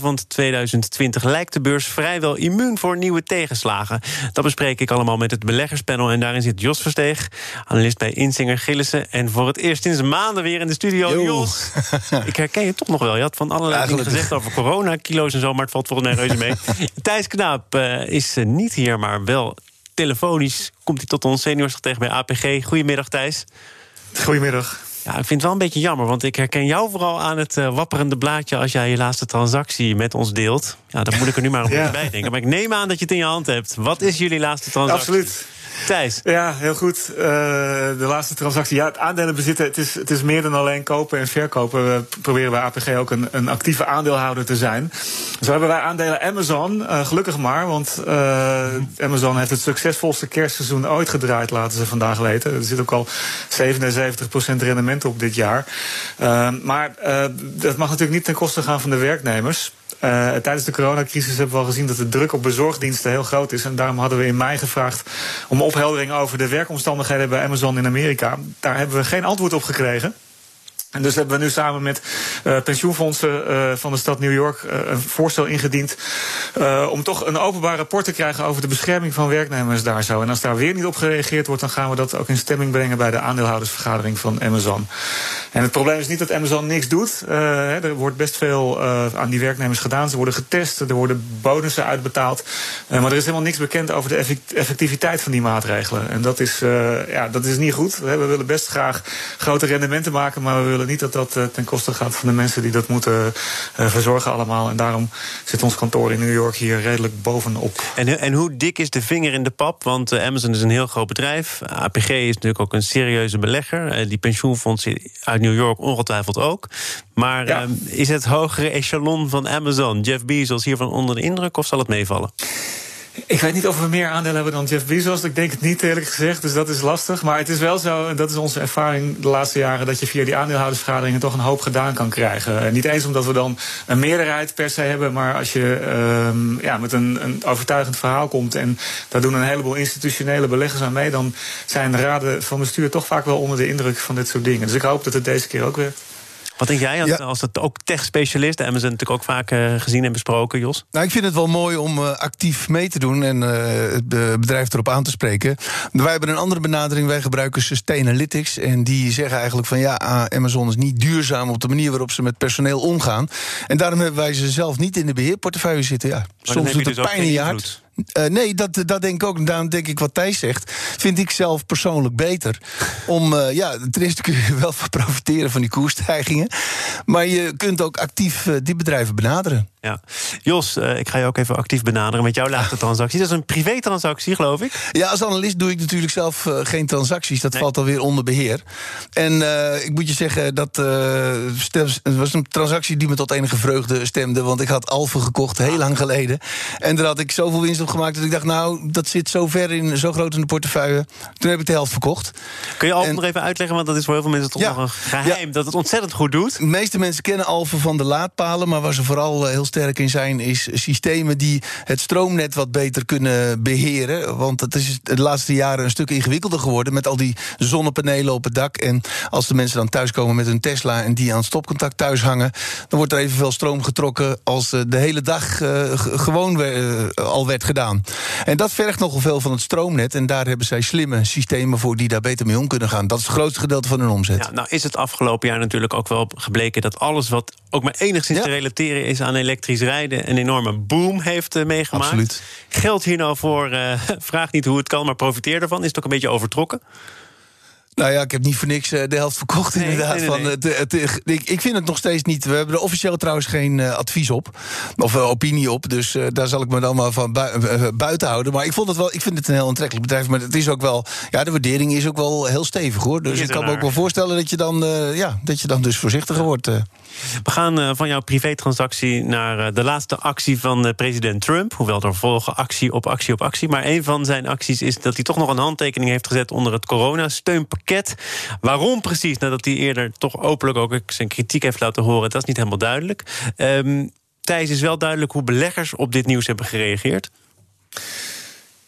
van 2020 lijkt de beurs vrijwel immuun voor nieuwe tegenslagen. Dat bespreek ik allemaal met het beleggerspanel. En daarin zit Jos Versteeg, analist bij Insinger Gillissen. En voor het eerst sinds maanden weer in de studio. Jos, ik herken je toch nog wel. Je had van allerlei dingen gezegd over corona, kilo's en zo, maar het valt volgens mij reuze mee. Thijs Knaap uh, is eh, niet hier, maar wel telefonisch komt hij tot ons seniorstratege bij APG. Goedemiddag, Thijs. Goedemiddag. Ja, ik vind het wel een beetje jammer, want ik herken jou vooral aan het uh, wapperende blaadje als jij je laatste transactie met ons deelt. Ja, dan moet ik er nu maar een beetje bij denken. Maar ik neem aan dat je het in je hand hebt. Wat is jullie laatste transactie? Absoluut. Thijs. Ja, heel goed. Uh, de laatste transactie. Ja, het aandelen bezitten, het is, het is meer dan alleen kopen en verkopen. We proberen bij APG ook een, een actieve aandeelhouder te zijn. Zo hebben wij aandelen Amazon, uh, gelukkig maar. Want uh, Amazon heeft het succesvolste kerstseizoen ooit gedraaid, laten ze vandaag weten. Er zit ook al 77% rendement op dit jaar. maar dat mag natuurlijk niet ten koste gaan van de werknemers. Uh, tijdens de coronacrisis hebben we al gezien dat de druk op bezorgdiensten heel groot is. En daarom hadden we in mei gevraagd om opheldering over de werkomstandigheden bij Amazon in Amerika. Daar hebben we geen antwoord op gekregen. En dus hebben we nu samen met uh, pensioenfondsen uh, van de stad New York uh, een voorstel ingediend om toch een openbaar rapport te krijgen over de bescherming van werknemers daar zo. En als daar weer niet op gereageerd wordt, dan gaan we dat ook in stemming brengen bij de aandeelhoudersvergadering van Amazon. En het probleem is niet dat Amazon niks doet. er wordt best veel aan die werknemers gedaan. Ze worden getest, er worden bonussen uitbetaald. maar er is helemaal niks bekend over de effectiviteit van die maatregelen. En dat is, ja, dat is niet goed. We willen best graag grote rendementen maken, maar we willen niet dat dat eh, ten koste gaat van de mensen die dat moeten eh, verzorgen allemaal. En daarom zit ons kantoor in New York hier redelijk bovenop. En, en hoe dik is de vinger in de pap? Want eh, Amazon is een heel groot bedrijf. APG is natuurlijk ook een serieuze belegger. die pensioenfondsen uit New York ongetwijfeld ook. Maar ehm, is het hogere echelon van Amazon, Jeff Bezos, hiervan onder de indruk of zal het meevallen? Ik weet niet of we meer aandelen hebben dan Jeff Bezos. Ik denk het niet, eerlijk gezegd. Dus dat is lastig. Maar het is wel zo, en dat is onze ervaring de laatste jaren... dat je via die aandeelhoudersvergaderingen toch een hoop gedaan kan krijgen. En niet eens omdat we dan een meerderheid per se hebben... maar als je uh, ja, met een, een overtuigend verhaal komt... en daar doen een heleboel institutionele beleggers aan mee... dan zijn de raden van bestuur toch vaak wel onder de indruk van dit soort dingen. Dus ik hoop dat het deze keer ook werkt. Wat denk jij als, als het ook tech-specialist? Amazon natuurlijk ook vaak uh, gezien en besproken, Jos. Nou, ik vind het wel mooi om uh, actief mee te doen en uh, het bedrijf erop aan te spreken. Wij hebben een andere benadering. Wij gebruiken Sustainalytics. En die zeggen eigenlijk van ja, Amazon is niet duurzaam op de manier waarop ze met personeel omgaan. En daarom hebben wij ze zelf niet in de beheerportefeuille zitten. Ja, soms doet het dus pijn in je hart. Uh, nee, dat, dat denk ik ook. En daarom denk ik wat Thijs zegt. Vind ik zelf persoonlijk beter. Om, uh, ja, ten eerste kun je wel profiteren van die koersstijgingen. Maar je kunt ook actief uh, die bedrijven benaderen. Ja. Jos, ik ga je ook even actief benaderen met jouw laatste transactie. Dat is een privé-transactie, geloof ik. Ja, als analist doe ik natuurlijk zelf geen transacties. Dat valt alweer onder beheer. En ik moet je zeggen, dat het was een transactie die me tot enige vreugde stemde. Want ik had Alphen gekocht heel lang geleden. En daar had ik zoveel winst op gemaakt dat ik dacht, nou, dat zit zo ver in, zo groot in de portefeuille. Toen heb ik de helft verkocht. Kun je Alphen nog even uitleggen, want dat is voor heel veel mensen toch nog een geheim, dat het ontzettend goed doet. De meeste mensen kennen Alphen van de laadpalen, maar waar ze vooral eh, heel sterk in zijn, is systemen die het stroomnet wat beter kunnen beheren. Want het is de laatste jaren een stuk ingewikkelder geworden met al die zonnepanelen op het dak. En als de mensen dan thuiskomen met hun Tesla en die aan stopcontact thuis hangen, dan wordt er evenveel stroom getrokken als eh, de hele dag uh, gewoon uh, al werd gedaan. En dat vergt nogal veel van het stroomnet. En daar hebben zij slimme systemen voor die daar beter mee om kunnen gaan. Dat is het grootste gedeelte van hun omzet. Ja, nou is het afgelopen jaar natuurlijk ook wel gebleken dat alles wat ook maar enigszins te relateren is aan elektrisch rijden een enorme boom heeft uh, meegemaakt. Absoluut. Geldt hier nou voor, uh, vraag niet hoe het kan, maar profiteer ervan? Is het ook een beetje overtrokken? Nou ja, ik heb niet voor niks eh, de helft verkocht, inderdaad. van, het, het, ik, ik vind het nog steeds niet. We hebben er officieel trouwens geen uh, advies op. Of uh, opinie op. Dus uh, daar zal ik me dan maar van buiten houden. Maar ik, vond het wel, ik vind het een heel aantrekkelijk bedrijf. Maar het is ook wel. Ja, de waardering is ook wel heel stevig hoor. Dus ik kan me ook wel voorstellen dat je dan, ja, dat je dan dus voorzichtiger wordt. We gaan van jouw privétransactie naar de laatste actie van president Trump. Hoewel er volgen actie op actie op actie. Maar een van zijn acties is dat hij toch nog een handtekening heeft gezet onder het coronasteunpakket. Waarom precies? Nadat hij eerder toch openlijk ook zijn kritiek heeft laten horen, dat is niet helemaal duidelijk. Um, Thijs, is wel duidelijk hoe beleggers op dit nieuws hebben gereageerd.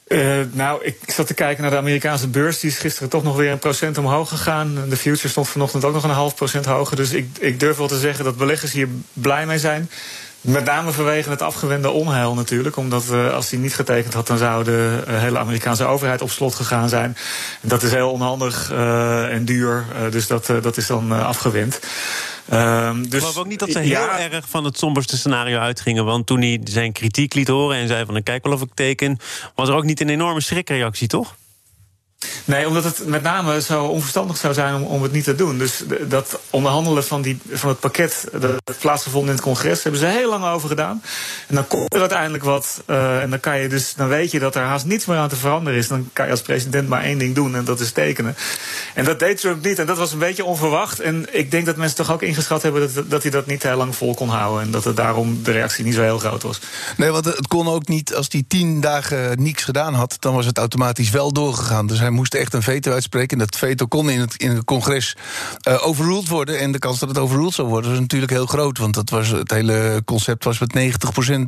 Uh, nou, ik zat te kijken naar de Amerikaanse beurs. Die is gisteren toch nog weer een procent omhoog gegaan. De future stond vanochtend ook nog een half procent hoger. Dus ik, ik durf wel te zeggen dat beleggers hier blij mee zijn. Met name vanwege het afgewende onheil natuurlijk. Omdat uh, als hij niet getekend had, dan zou de uh, hele Amerikaanse overheid op slot gegaan zijn. Dat is heel onhandig en duur. dus dat, dat is dan afgewend. Um, dus, ik geloof ook niet dat ze heel erg van het somberste scenario uitgingen. Want toen hij zijn kritiek liet horen en zei van... kijk wel of ik teken... was er ook niet een enorme schrikreactie, toch? Nee, omdat het met name zo onverstandig zou zijn om, om het niet te doen. Dus dat onderhandelen van, die, van het pakket dat plaatsgevonden in het congres... hebben ze heel lang over gedaan. En dan komt er uiteindelijk wat. Uh, en dan, kan je dus, dan weet je dat er haast niets meer aan te veranderen is. Dan kan je als president maar één ding doen en dat is tekenen. En dat deed Trump niet. En dat was een beetje onverwacht. En ik denk dat mensen toch ook ingeschat hebben dat, dat hij dat niet heel lang vol kon houden. En dat het daarom de reactie niet zo heel groot was. Nee, want het kon ook niet, als hij tien dagen niets gedaan had... dan was het automatisch wel doorgegaan. Dus hij moest echt een veto uitspreken. En dat veto kon in het, in het congres uh, overruled worden. En de kans dat het overruled zou worden was natuurlijk heel groot. Want dat was, het hele concept was met 90%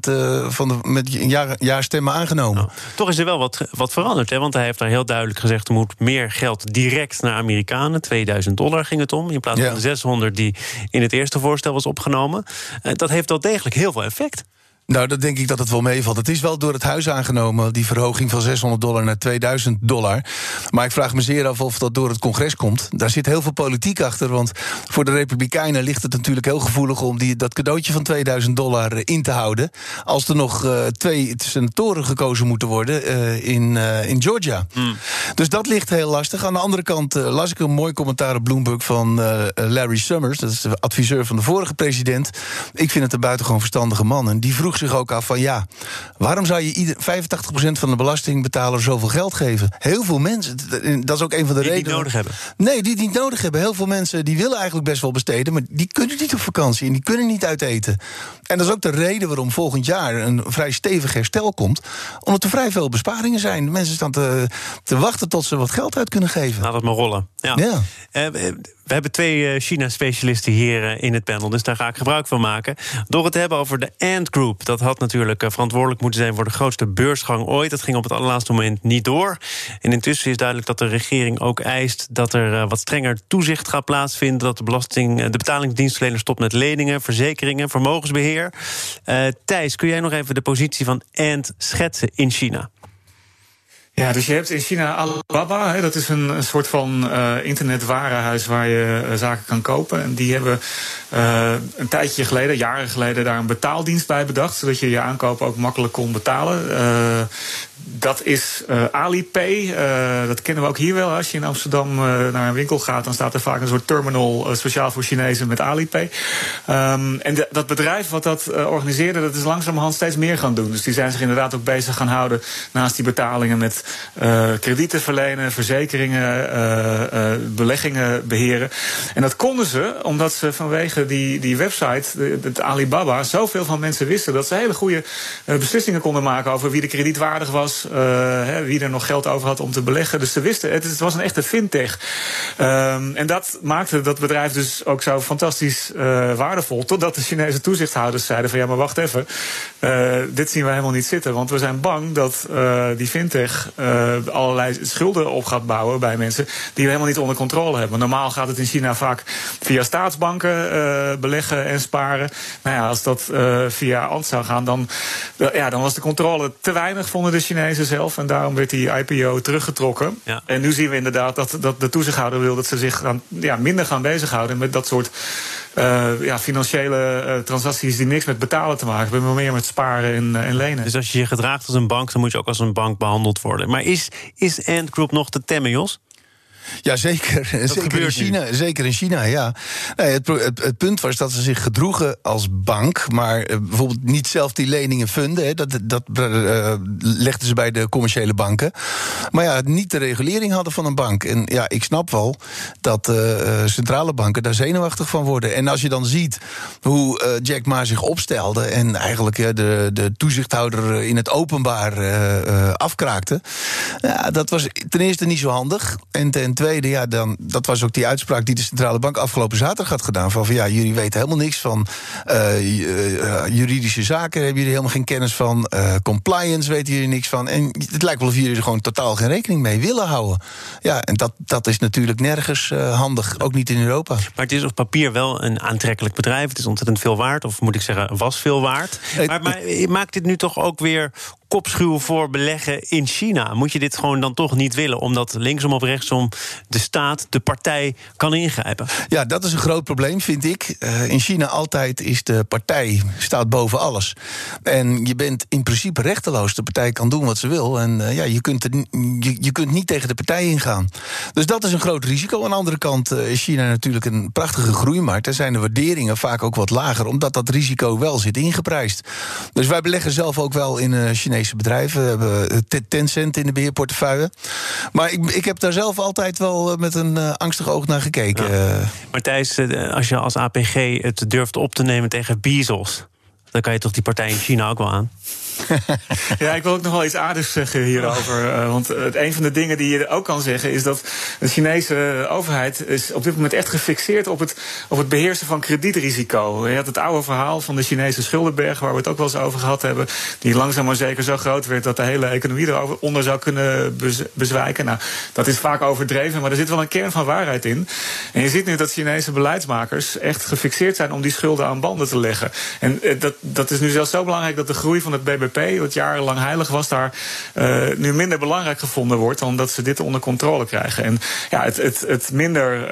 uh, van de met jaar, jaar stemmen aangenomen. Nou, toch is er wel wat, wat veranderd. Hè? Want hij heeft daar heel duidelijk gezegd... er moet meer geld direct naar Amerikanen. 2000 dollar ging het om. In plaats van de 600 die in het eerste voorstel was opgenomen. Uh, dat heeft wel degelijk heel veel effect. Nou, dat denk ik dat het wel meevalt. Het is wel door het huis aangenomen, die verhoging van 600 dollar naar 2000 dollar. Maar ik vraag me zeer af of dat door het congres komt. Daar zit heel veel politiek achter, want voor de Republikeinen ligt het natuurlijk heel gevoelig om die, dat cadeautje van 2000 dollar in te houden. Als er nog uh, twee senatoren gekozen moeten worden uh, in, uh, in Georgia. Mm. Dus dat ligt heel lastig. Aan de andere kant las ik een mooi commentaar op Bloomberg van Larry Summers, dat is de adviseur van de vorige president. Ik vind het een buitengewoon verstandige man. En die vroeg zich ook af van ja, waarom zou je ieder, 85% van de belastingbetaler zoveel geld geven? Heel veel mensen, dat is ook een van de die redenen. Die het nodig hebben. Nee, die het niet nodig hebben. Heel veel mensen die willen eigenlijk best wel besteden, maar die kunnen niet op vakantie en die kunnen niet uit eten. En dat is ook de reden waarom volgend jaar een vrij stevig herstel komt, omdat er vrij veel besparingen zijn. Mensen staan te, te wachten tot ze wat geld uit kunnen geven. Laat het maar rollen. Ja. ja. Uh, we hebben twee eh, China-specialisten hier eh, in het panel, dus daar ga ik gebruik van maken. Door het te hebben over de Ant Group. Dat had natuurlijk eh, verantwoordelijk moeten zijn voor de grootste beursgang ooit. Dat ging op het allerlaatste moment niet door. En intussen is duidelijk dat de regering ook eist dat er wat strenger toezicht gaat plaatsvinden. Dat de, belasting, de betalingsdienstverlener stopt met leningen, verzekeringen, vermogensbeheer. Uh, Thijs, kun jij nog even de positie van Ant schetsen in China? Ja, dus je hebt in China Alibaba, hè, dat is een, soort van uh, internetwarenhuis waar je uh, zaken kan kopen. En die hebben uh, een tijdje geleden, jaren geleden, daar een betaaldienst bij bedacht, zodat je je aankopen ook makkelijk kon betalen dat is Alipay. Dat kennen we ook hier wel. Als je in Amsterdam naar een winkel gaat, dan staat er vaak een soort terminal speciaal voor Chinezen met Alipay. Um, en dat bedrijf wat dat organiseerde, dat is langzamerhand steeds meer gaan doen. Dus die zijn zich inderdaad ook bezig gaan houden naast die betalingen met kredieten verlenen, verzekeringen, beleggingen beheren. En dat konden ze omdat ze vanwege die, die website, het Alibaba, zoveel van mensen wisten dat ze hele goede beslissingen konden maken over wie de kredietwaardig was uh, wie er nog geld over had om te beleggen. Dus ze wisten, het, was een echte fintech. Um, en dat maakte dat bedrijf dus ook zo fantastisch uh, waardevol. Totdat de Chinese toezichthouders zeiden van ja, maar wacht even. Uh, dit zien we helemaal niet zitten. Want we zijn bang dat die fintech allerlei schulden op gaat bouwen bij mensen die we helemaal niet onder controle hebben. Normaal gaat het in China vaak via staatsbanken beleggen en sparen. Nou ja, als dat via Ant zou gaan, dan, ja, dan was de controle te weinig, vonden de Chinezen Chinezen zelf. En daarom werd die IPO teruggetrokken. Ja. En nu zien we inderdaad dat, dat de toezichthouder wil dat ze zich gaan, ja, minder gaan bezighouden met dat soort uh, ja, financiële uh, transacties die niks met betalen te maken hebben, maar meer met sparen en, en, lenen. Dus als je je gedraagt als een bank, dan moet je ook als een bank behandeld worden. Maar is, is Ant Group nog te temmen, Jos? Ja, zeker. zeker in China. Zeker in China, ja. Nee, het, het, het, punt was dat ze zich gedroegen als bank, maar uh, bijvoorbeeld niet zelf die leningen funden. Hè, dat dat uh, legden ze bij de commerciële banken. Maar ja, niet de regulering hadden van een bank. En ja, ik snap wel dat uh, centrale banken daar zenuwachtig van worden. En als je dan ziet hoe Jack Ma zich opstelde en eigenlijk de, de toezichthouder in het openbaar afkraakte, ja, dat was ten eerste niet zo handig. En ten tweede, ja, dan, dat was ook die uitspraak die de centrale bank afgelopen zaterdag had gedaan. Van, van ja, jullie weten helemaal niks van uh, juridische zaken, hebben jullie helemaal geen kennis van. Uh, compliance weten jullie niks van. En het lijkt wel of jullie er gewoon totaal geen rekening mee willen houden. Ja, en dat, dat is natuurlijk nergens handig, ook niet in Europa. Maar het is op papier wel een aantrekkelijk bedrijf. Het is ontzettend veel waard, of moet ik zeggen, was veel waard. Maar, maar maakt dit nu toch ook weer kopschuw voor beleggen in China? Moet je dit gewoon dan toch niet willen, omdat linksom of rechtsom de staat, de partij kan ingrijpen? Ja, dat is een groot probleem, vind ik. Uh, in China altijd is de partij staat boven alles. En je bent in principe rechteloos. De partij kan doen wat ze wil. En uh, ja, je kunt, je, je kunt niet tegen de partij ingaan. Dus dat is een groot risico. Aan de andere kant uh, is China natuurlijk een prachtige groeimarkt. Daar zijn de waarderingen vaak ook wat lager, omdat dat risico wel zit ingeprijsd. Dus wij beleggen zelf ook wel in Chinese bedrijven. We hebben Tencent in de beheerportefeuille. Maar ik, ik heb daar zelf altijd wel met een angstig oog naar gekeken. Ja. Maar Thijs, als je als APG het durft op te nemen tegen Bezos... dan kan je toch die partij in China ook wel aan? ja, ik wil ook nog wel iets aardigs zeggen hierover. Uh, want het, een van de dingen die je ook kan zeggen is dat de Chinese overheid is op dit moment echt gefixeerd op het, op het beheersen van kredietrisico. Je had het oude verhaal van de Chinese schuldenberg, waar we het ook wel eens over gehad hebben, die langzaam maar zeker zo groot werd dat de hele economie eronder zou kunnen bezwijken. Nou, dat is vaak overdreven, maar er zit wel een kern van waarheid in. En je ziet nu dat Chinese beleidsmakers echt gefixeerd zijn om die schulden aan banden te leggen. En dat, dat is nu zelfs zo belangrijk dat de groei van het BBP BBP, wat jarenlang heilig was, daar uh, nu minder belangrijk gevonden wordt, omdat ze dit onder controle krijgen. En ja, het, het, het minder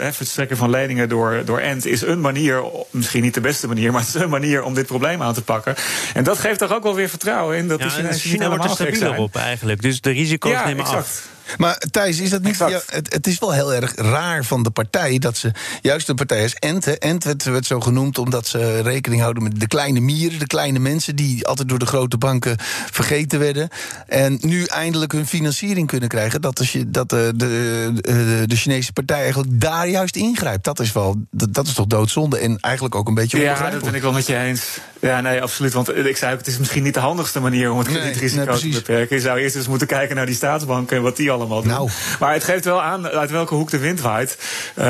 uh, verstrekken van leningen door, door Ent is een manier, misschien niet de beste manier, maar het is een manier om dit probleem aan te pakken. En dat geeft toch ook wel weer vertrouwen in dat ja, de Chinezen China wordt er stabieler op eigenlijk. Dus de risico's ja, nemen exact. af. Maar Thijs, is dat niet. Ja, het, het, is wel heel erg raar van de partij dat ze. Juist de partij is Ent. Ent werd, werd, zo genoemd omdat ze rekening houden met de kleine mieren, de kleine mensen die altijd door de grote banken vergeten werden. En nu eindelijk hun financiering kunnen krijgen. Dat, is, dat de, de, de, de Chinese partij eigenlijk daar juist ingrijpt. Dat is wel. Dat, dat is toch doodzonde. En eigenlijk ook een beetje Ja, dat ben ik wel met je eens. Ja, nee, absoluut. Want ik zei ook, het is misschien niet de handigste manier om het kredietrisico nee, nee, te beperken. Je zou eerst eens moeten kijken naar die staatsbanken en wat die allemaal doen. Nou. Maar het geeft wel aan uit welke hoek de wind waait. Uh,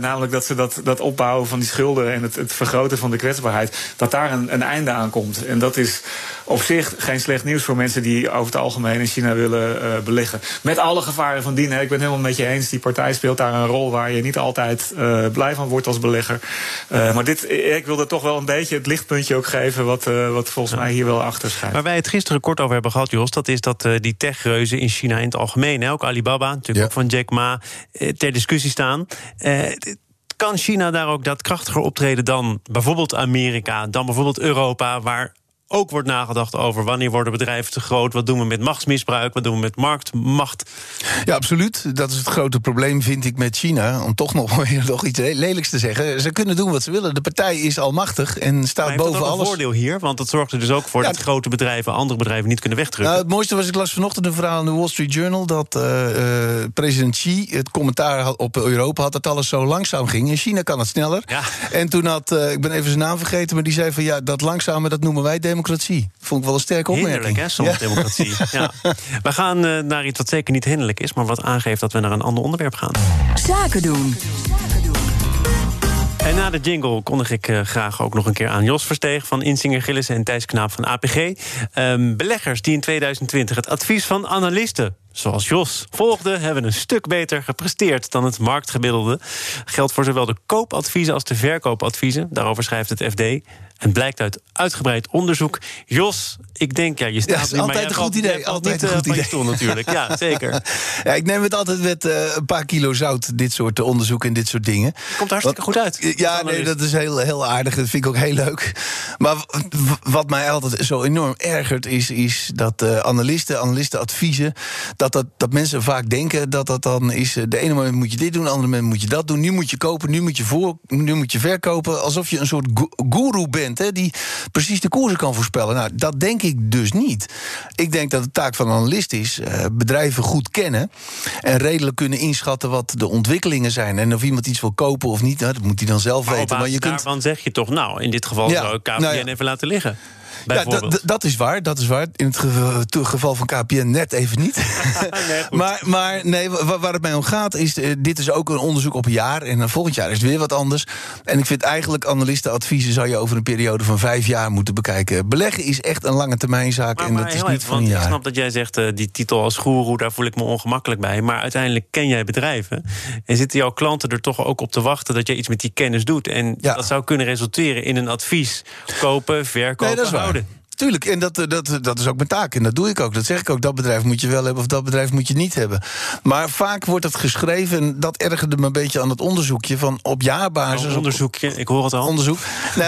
namelijk dat ze dat, dat opbouwen van die schulden en het, het vergroten van de kwetsbaarheid, dat daar een, een einde aan komt. En dat is op zich geen slecht nieuws voor mensen die over het algemeen in China willen uh, beleggen. Met alle gevaren van dien. Hè. Ik ben helemaal met je eens. Die partij speelt daar een rol waar je niet altijd uh, blij van wordt als belegger. Uh, maar dit, ik wilde toch wel een beetje het lichtpuntje ook geven. wat, wat volgens ja. mij hier wel achter schijnt. Waar wij het gisteren kort over hebben gehad, Jos. dat is dat die techreuzen in China in het algemeen. Hè, ook Alibaba, natuurlijk ja. ook van Jack Ma. ter discussie staan kan China daar ook daadkrachtiger optreden dan bijvoorbeeld Amerika, dan bijvoorbeeld Europa, waar ook wordt nagedacht over wanneer worden bedrijven te groot, wat doen we met machtsmisbruik, wat doen we met marktmacht. Ja, absoluut. Dat is het grote probleem, vind ik, met China. Om toch nog, nog iets lelijks te zeggen. Ze kunnen doen wat ze willen. De partij is almachtig en staat maar boven dat alles. een voordeel hier, want dat zorgt er dus ook voor ja, dat grote bedrijven andere bedrijven niet kunnen wegdrukken. Nou, het mooiste was, ik las vanochtend een verhaal in de Wall Street Journal dat uh, uh, president Xi het commentaar had op Europa had dat alles zo langzaam ging. In China kan het sneller. Ja. En toen had, uh, ik ben even zijn naam vergeten, maar die zei van ja, dat langzame, dat noemen wij democratie democratie. Vond ik wel een sterke opmerking. Hinderlijk, hè, soms ja. democratie. ja. We gaan uh, naar iets wat zeker niet hinderlijk is... maar wat aangeeft dat we naar een ander onderwerp gaan. Zaken doen. En na de jingle kondig ik uh, graag ook nog een keer aan Jos Versteeg van Insinger Gillissen en Thijs Knaap van APG. Um, beleggers die in 2020 het advies van analisten zoals Jos volgden, hebben een stuk beter gepresteerd dan het marktgemiddelde. Geldt voor zowel de koopadviezen als de verkoopadviezen. Daarover schrijft het FD. En blijkt uit uitgebreid onderzoek. Jos, ik denk, ja, je staat ja, nu, altijd een goed idee. Altijd niet, een goed idee. Stoel, natuurlijk. Ja, zeker. ja, ik neem het altijd met uh, een paar kilo zout, dit soort onderzoek en dit soort dingen. Komt hartstikke goed uit. Ja, nee, dat is heel, heel aardig. Dat vind ik ook heel leuk. Maar wat mij altijd zo enorm ergert, is, is dat uh, analisten, analistenadviezen, dat, dat, dat mensen vaak denken dat dat dan is. De ene moment moet je dit doen, de andere moment moet je dat doen. Nu moet je kopen, nu moet je, voor, nu moet je verkopen. Alsof je een soort guru bent, hè, die precies de koersen kan voorspellen. Nou, dat denk ik dus niet. Ik denk dat de taak van een analist is uh, bedrijven goed kennen en redelijk kunnen inschatten wat de ontwikkelingen zijn. En of iemand iets wil kopen of niet, nou, dat moet hij dan zelf maar weten. Maar je kunt... daarvan zeg je toch, nou, in dit geval ja, zou ik KPN nou ja. even laten liggen. Ja, dat is waar, dat is waar. In het geval van KPN net even niet. nee, maar, maar nee, waar het mij om gaat is... dit is ook een onderzoek op een jaar... en volgend jaar is het weer wat anders. En ik vind eigenlijk analistenadviezen... zou je over een periode van vijf jaar moeten bekijken. Beleggen is echt een lange termijnzaak maar, en dat is niet even, van een want jaar. Ik snap dat jij zegt, uh, die titel als goeroe... daar voel ik me ongemakkelijk bij. Maar uiteindelijk ken jij bedrijven. En zitten jouw klanten er toch ook op te wachten... dat jij iets met die kennis doet. En Ja. dat zou kunnen resulteren in een advies. Kopen, verkopen, Nee, dat is waar. Houden. Tuurlijk, en dat, dat, dat is ook mijn taak. En dat doe ik ook. Dat zeg ik ook. Dat bedrijf moet je wel hebben of dat bedrijf moet je niet hebben. Maar vaak wordt het geschreven, en dat ergerde me een beetje aan het onderzoekje... van op jaarbasis... Een onderzoekje, ik hoor het al. Onderzoek.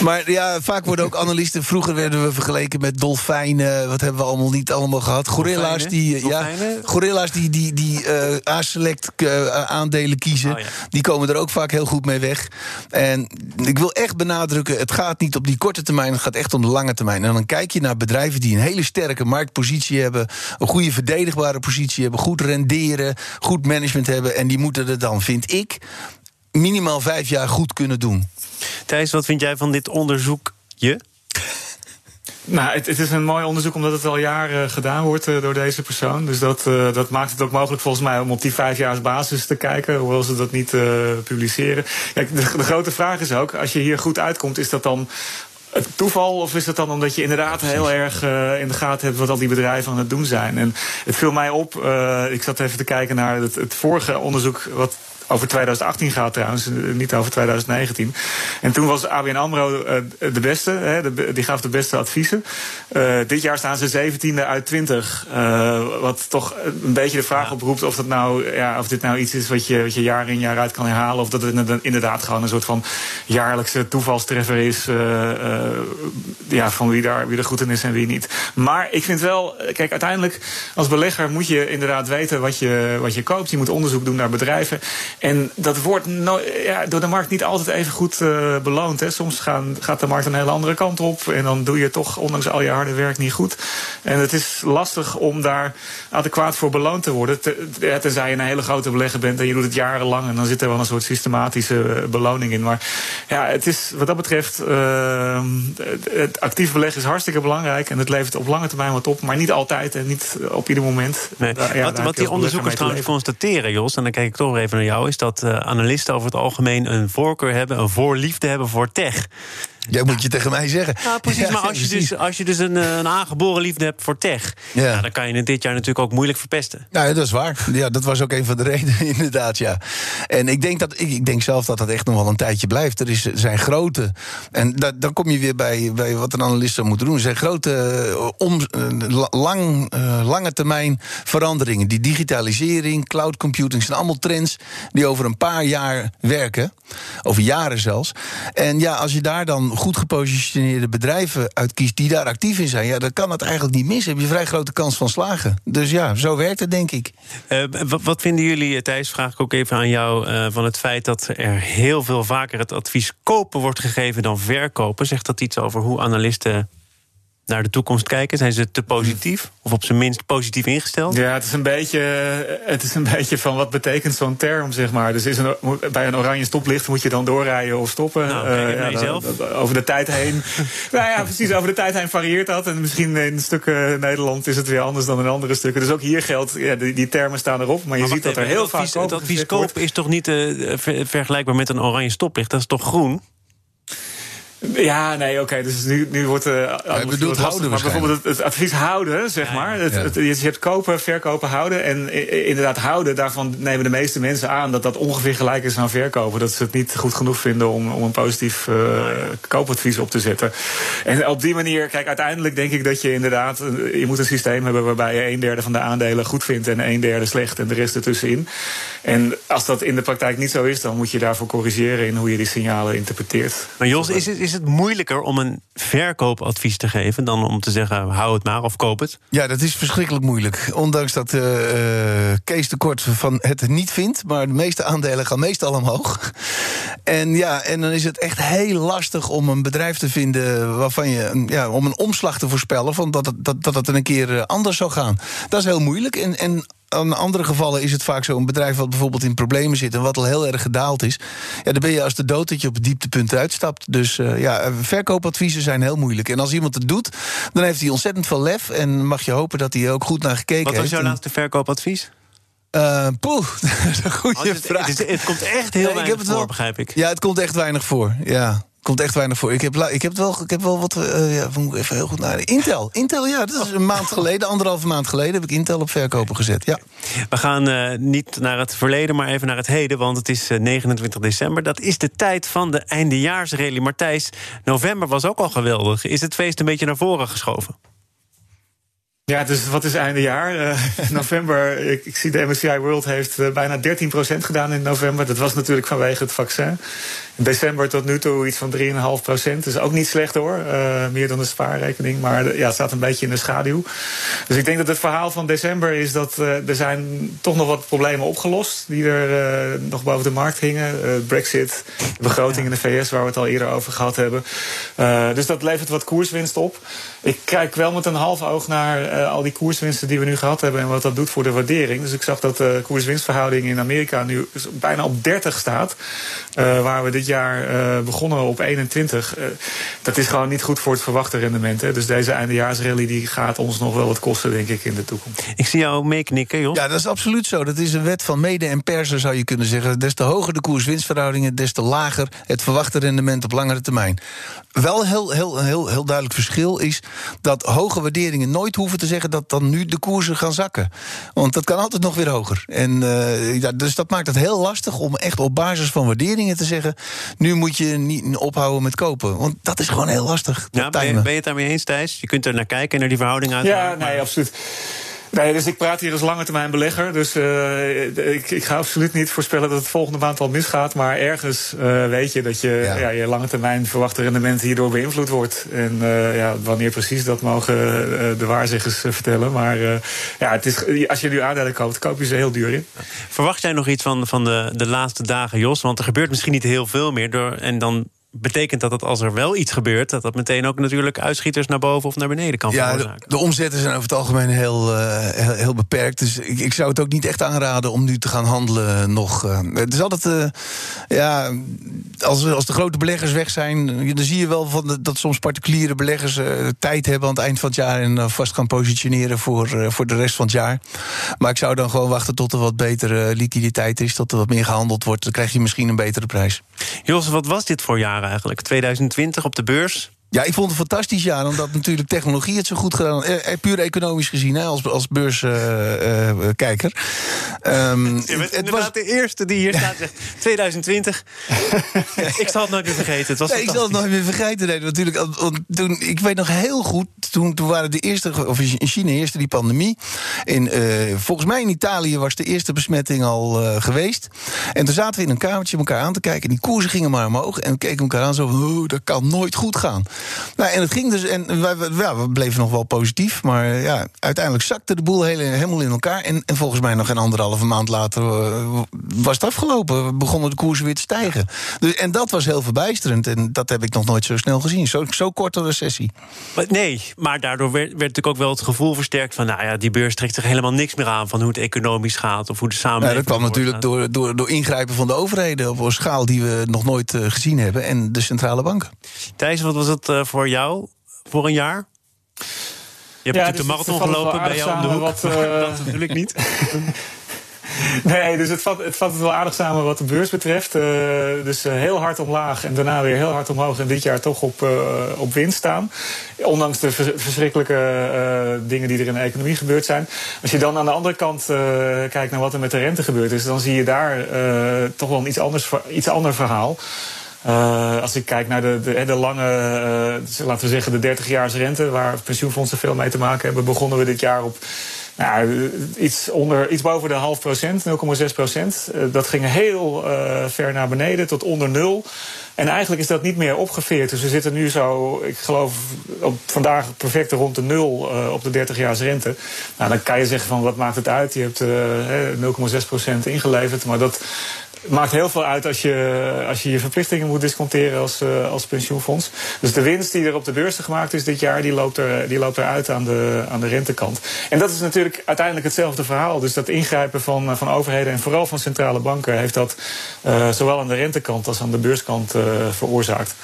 Maar ja, vaak worden ook analisten... Vroeger werden we vergeleken met dolfijnen. Wat hebben we allemaal niet allemaal gehad? Gorilla's die, ja, gorilla's die, die, die eh, A-select eh, aandelen kiezen. Oh, ja. Die komen er ook vaak heel goed mee weg. En ik wil echt benadrukken, het gaat niet op die korte termijn... het gaat echt om de lange termijn. En dan kijk je naar bedrijven die een hele sterke marktpositie hebben... een goede verdedigbare positie hebben... goed renderen, goed management hebben... en die moeten er dan, vind ik, minimaal vijf jaar goed kunnen doen. Thijs, wat vind jij van dit onderzoekje? Nou, het, het is een mooi onderzoek omdat het al jaren gedaan wordt uh, door deze persoon. Dus dat, uh, dat maakt het ook mogelijk volgens mij om op die vijfjaarsbasis te kijken, hoewel ze dat niet uh, publiceren. Kijk, de, de grote vraag is ook, als je hier goed uitkomt, is dat dan het toeval of is het dan omdat je inderdaad heel erg uh, in de gaten hebt wat al die bedrijven aan het doen zijn? En het viel mij op, uh, ik zat even te kijken naar het, het vorige onderzoek wat over 2018 gaat trouwens, niet over 2019. En toen was ABN AMRO uh, de beste, hè, de, die gaf de beste adviezen. Uh, dit jaar staan ze 17e uit 20. Uh, wat toch een beetje de vraag oproept of, dat nou, ja, of dit nou iets is wat je, wat je jaar in jaar uit kan herhalen. Of dat het inderdaad gewoon een soort van jaarlijkse toevalstreffer is. ja, van wie, daar, wie er goed in is en wie niet. Maar ik vind wel, kijk, uiteindelijk als belegger moet je inderdaad weten wat je, wat je koopt. Je moet onderzoek doen naar bedrijven. En dat wordt no ja, door de markt niet altijd even goed uh, beloond. Hè. Soms gaan, gaat de markt een hele andere kant op. En dan doe je toch, ondanks al je harde werk, niet goed. En het is lastig om daar adequaat voor beloond te worden. Te, tenzij je een hele grote belegger bent en je doet het jarenlang. En dan zit er wel een soort systematische beloning in. Maar ja, het is wat dat betreft. Uh, het actief beleggen is hartstikke belangrijk. En het levert op lange termijn wat op. Maar niet altijd en niet op ieder moment. Nee. Daar, ja, wat wat die onderzoekers trouwens constateren, Jos. En dan kijk ik toch even naar jou is dat uh, analisten over het algemeen een voorkeur hebben, een voorliefde hebben voor tech. Jij moet je tegen mij zeggen. Ja, precies. Maar als je, dus, als je dus een, een aangeboren liefde hebt voor tech, Ja. ja, dan kan je het dit jaar natuurlijk ook moeilijk verpesten. Nou, dat is waar. Ja, dat was ook een van de redenen, inderdaad, ja. En ik denk, dat, ik, ik denk zelf dat dat echt nog wel een tijdje blijft. Er, is, zijn grote... En da, dan kom je weer bij, bij wat een analist zou moeten doen. Er zijn grote, uh, om, uh, lang, lange termijn veranderingen. Die digitalisering, cloud computing... zijn allemaal trends die over een paar jaar werken. Over jaren zelfs. En ja, als je daar dan goed gepositioneerde bedrijven uitkiest... die daar actief in zijn, ja, dan kan het eigenlijk niet mis. Heb je vrij grote kans van slagen. Dus ja, zo werkt het, denk ik. Uh, wat, vinden jullie, Thijs, vraag ik ook even aan jou... Uh, van het feit dat er heel veel vaker het advies kopen wordt gegeven dan verkopen? Zegt dat iets over hoe analisten naar de toekomst kijken? Zijn ze te positief? Of op zijn minst positief ingesteld? Ja, het is een beetje, het is een beetje van wat betekent zo'n term, zeg maar. Dus is een, bij een oranje stoplicht moet je dan doorrijden of stoppen. Nou, okay, uh, ja, dan, dan, over de tijd heen. nou ja, precies, over de tijd heen varieert dat. En misschien in stukken Nederland is het weer anders dan in andere stukken. Dus ook hier geldt, ja, die, die termen staan erop. Maar je maar ziet dat er heel vaak Het advies kopen is toch niet uh, ver, vergelijkbaar met een oranje stoplicht? Dat is toch groen? Ja, nee, oké. dus nu, nu wordt uh, ja, bedoelt houden Maar bijvoorbeeld het, advies houden, zeg maar. Het, je hebt kopen, verkopen, houden. En inderdaad, houden, daarvan nemen de meeste mensen aan dat dat ongeveer gelijk is aan verkopen. Dat ze het niet goed genoeg vinden om, om een positief uh, koopadvies op te zetten. En op die manier, kijk, uiteindelijk denk ik dat je inderdaad, je moet een systeem hebben waarbij je een derde van de aandelen goed vindt en een derde slecht en de rest ertussenin. En als dat in de praktijk niet zo is, dan moet je daarvoor corrigeren in hoe je die signalen interpreteert. Maar Jos, is het, is het moeilijker om een verkoopadvies te geven dan om te zeggen: hou het maar of koop het? Ja, dat is verschrikkelijk moeilijk. Ondanks dat uh, Kees de Kort van het niet vindt, maar de meeste aandelen gaan meestal omhoog. En ja, en dan is het echt heel lastig om een bedrijf te vinden waarvan je ja, om een omslag te voorspellen van dat, het, dat, dat het een keer eh, anders zou gaan. Dat is heel moeilijk. En, en in andere gevallen is het vaak zo: een bedrijf wat bijvoorbeeld in problemen zit en wat al heel erg gedaald is. Ja, dan ben je als de dood dat je op het dieptepunt uitstapt. Dus uh, ja, verkoopadviezen zijn heel moeilijk. En als iemand het doet, dan heeft hij ontzettend veel lef. En mag je hopen dat hij ook goed naar gekeken heeft. Wat was jouw laatste verkoopadvies? Uh, poeh, dat is een goede oh, vraag. Het, het, komt echt heel weinig ik heb het voor, wel, begrijp ik. Ja, het komt echt weinig voor, ja komt echt weinig voor. Ik heb, ik heb, wel, ik heb wel wat. Uh, ja, moet even heel goed naar. Intel. Intel, ja, dat is een maand geleden, anderhalve maand geleden, heb ik Intel op verkopen gezet. Ja. We gaan uh, niet naar het verleden, maar even naar het heden. Want het is 29 eh, december. Dat is de tijd van de eindejaarsrally. Martijs, november was ook al geweldig. Is het feest een beetje naar voren geschoven? Ja, dus wat is einde jaar? Uh, november, ik, ik, zie de MSCI World heeft uh, bijna 13% gedaan in november. Dat was natuurlijk vanwege het vaccin. In december tot nu toe iets van 3,5%. Dus ook niet slecht hoor. Uh, meer dan de spaarrekening. Maar ja, het staat een beetje in de schaduw. Dus ik denk dat het verhaal van december is dat er zijn toch nog wat problemen opgelost. Die er nog boven de markt hingen. Brexit, de begroting in de VS waar we het al eerder over gehad hebben. dus dat levert wat koerswinst op. Ik kijk wel met een half oog naar uh, al die koerswinsten die we nu gehad hebben en wat dat doet voor de waardering. Dus ik zag dat de koerswinstverhouding in Amerika nu bijna op 30 staat. Uh, waar we dit jaar uh, begonnen op 21. dat is gewoon niet goed voor het verwachte rendement. Hè. Dus deze eindejaarsrally die gaat ons nog wel wat kosten, denk ik, in de toekomst. Ik zie jou meeknikken, Jos. Ja, dat is absoluut zo. Dat is een wet van mede en persen, zou je kunnen zeggen. Des te hoger de koerswinstverhoudingen, des te lager het verwachte rendement op langere termijn. Wel heel, heel, heel, heel duidelijk verschil is dat hoge waarderingen nooit hoeven te zeggen dat dan nu de koersen gaan zakken. Want dat kan altijd nog weer hoger. En, uh, ja, dus dat maakt het heel lastig om echt op basis van waarderingen te zeggen: nu moet je niet ophouden met kopen. Want dat is gewoon heel lastig. Ja, ben, je, ben je het daarmee eens, Thijs? Je kunt er naar kijken, naar die verhouding uit. Ja, nee, absoluut. Nee, dus ik praat hier als lange termijn belegger. Dus uh, ik, ik, ga absoluut niet voorspellen dat het volgende maand al misgaat. Maar ergens uh, weet je dat je ja. je lange termijn verwachte rendement hierdoor beïnvloed wordt. En uh, ja, wanneer precies, dat mogen de waarzeggers vertellen. Maar ja, het is, als je nu aandelen koopt, koop je ze heel duur in. Verwacht jij nog iets van, van de, de laatste dagen, Jos? Want er gebeurt misschien niet heel veel meer. Door, en dan betekent dat het als er wel iets gebeurt, dat dat meteen ook natuurlijk uitschieters naar boven of naar beneden kan ja, veroorzaken. De, de omzetten zijn over het algemeen heel, uh, heel, heel, beperkt. Dus ik, ik, zou het ook niet echt aanraden om nu te gaan handelen nog. Uh, het is altijd, uh, ja, als, als de grote beleggers weg zijn, dan zie je wel van de, dat soms particuliere beleggers tijd hebben aan het eind van het jaar en vast gaan positioneren voor, voor de rest van het jaar. Maar ik zou dan gewoon wachten tot er wat betere liquiditeit is, tot er wat meer gehandeld wordt. Dan krijg je misschien een betere prijs. Jos, wat was dit voor jaar eigenlijk? 2020 op de beurs? Ja, ik vond het een fantastisch jaar, omdat natuurlijk technologie het zo goed gedaan eh, eh, Puur economisch gezien, hè, als, als beurskijker. Uh, um, Je bent inderdaad de eerste die hier staat zegt 2020. ik zal het nooit meer vergeten. Het was nee, ik zal het nooit meer vergeten. Nee, natuurlijk, toen, ik weet nog heel goed, toen, toen waren de eerste, of in China eerste die pandemie. In, uh, volgens mij in Italië was de eerste besmetting al uh, geweest. En toen zaten we in een kamertje elkaar aan te kijken. En die koersen gingen maar omhoog. En we keken elkaar aan zo, oh, dat kan nooit goed gaan. Nou, en het ging dus, en wij, ja, we bleven nog wel positief. Maar ja, uiteindelijk zakte de boel helemaal in elkaar. En, en volgens mij nog een anderhalve maand later uh, was het afgelopen. Begonnen de koersen weer te stijgen. Dus, en dat was heel verbijsterend. En dat heb ik nog nooit zo snel gezien. Zo, zo korte recessie. Nee, maar daardoor werd, werd natuurlijk ook wel het gevoel versterkt van... nou ja, die beurs trekt zich helemaal niks meer aan... van hoe het economisch gaat of hoe de samenleving... Ja, dat kwam natuurlijk door, door, door ingrijpen van de overheden... op een schaal die we nog nooit uh, gezien hebben. En de centrale banken. Thijs, wat was het voor jou voor een jaar? Je hebt ja, natuurlijk de marathon gelopen bij jou om de hoek. Wat, uh... dat natuurlijk niet. nee, dus het vat, het vat het wel aardig samen wat de beurs betreft. Uh, dus heel hard omlaag en daarna weer heel hard omhoog. En dit jaar toch op, uh, op winst staan. Ondanks de verschrikkelijke dingen die er in de economie gebeurd zijn. Als je dan aan de andere kant kijkt naar wat er met de rente gebeurd is, dan zie je daar toch wel een iets, anders, iets ander verhaal. Uh, als ik kijk naar de, de, de lange, uh, laten we zeggen, de 30 jaars rente, waar pensioenfondsen veel mee te maken hebben, begonnen we dit jaar op nou, iets, onder, iets boven de half procent, 0,6 procent. Dat ging heel ver naar beneden, tot onder nul. En eigenlijk is dat niet meer opgeveerd. Dus we zitten nu zo, ik geloof op vandaag perfect rond de nul op de 30 jaars rente. Nou, dan kan je zeggen van wat maakt het uit? Je hebt 0,6 procent ingeleverd, maar dat maakt heel veel uit als je als je, je verplichtingen moet disconteren als, uh, als pensioenfonds. Dus de winst die er op de beurzen gemaakt is dit jaar, die loopt, er, die loopt eruit aan de, aan de rentekant. En dat is natuurlijk uiteindelijk hetzelfde verhaal. Dus dat ingrijpen van, van overheden en vooral van centrale banken heeft dat zowel aan de rentekant als aan de beurskant veroorzaakt.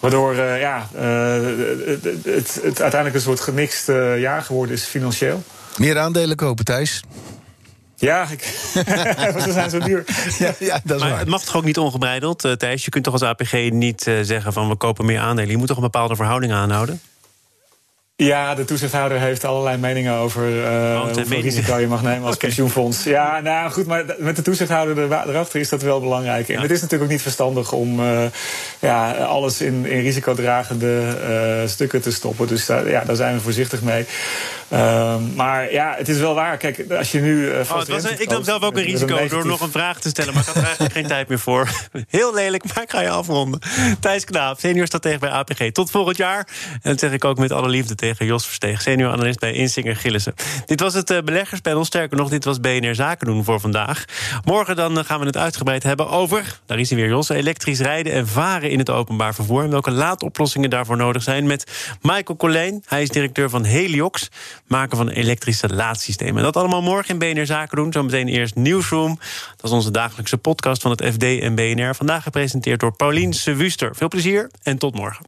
Waardoor uh, ja, het, het, het, uiteindelijk een soort gemixt jaar geworden is financieel. Meer aandelen kopen, Thijs? Ja, ik, ze zijn zo duur. Ja, ja dat is maar waar. Het mag toch ook niet ongebreideld, uh, Thijs? Je kunt toch als APG niet uh, zeggen van we kopen meer aandelen. Je moet toch een bepaalde verhouding aanhouden? Ja, de toezichthouder heeft allerlei meningen over uh, hoeveel risico je mag nemen als okay. pensioenfonds. Ja, nou goed, maar met de toezichthouder erachter is dat wel belangrijk. En ja. het is natuurlijk ook niet verstandig om uh, ja, alles in, in risicodragende uh, stukken te stoppen. Dus daar, ja, daar zijn we voorzichtig mee. Um, maar ja, het is wel waar. Kijk, als je nu. Uh, oh, was, ik nam zelf ook een risico door nog een vraag te stellen, maar ik had er eigenlijk geen tijd meer voor. Heel lelijk, maar ik ga je afronden. Thijs Knaap, senior stratege bij APG. Tot volgend jaar. En dat zeg ik ook met alle liefde tegen Jos Versteeg, senior analist bij Insinger Gillissen. Dit was het uh, beleggerspanel. Sterker nog, dit was BNR Zaken doen voor vandaag. Morgen dan gaan we het uitgebreid hebben over, daar is hij weer Jos, elektrisch rijden en varen in het openbaar vervoer. En welke laadoplossingen daarvoor nodig zijn met Michael Colleen. Hij is directeur van Heliox maken van elektrische laadsystemen. Dat allemaal morgen in BNR Zaken doen. Zometeen eerst Newsroom. Dat is onze dagelijkse podcast van het FD en BNR. Vandaag gepresenteerd door Paulien Sewuster. Veel plezier en tot morgen.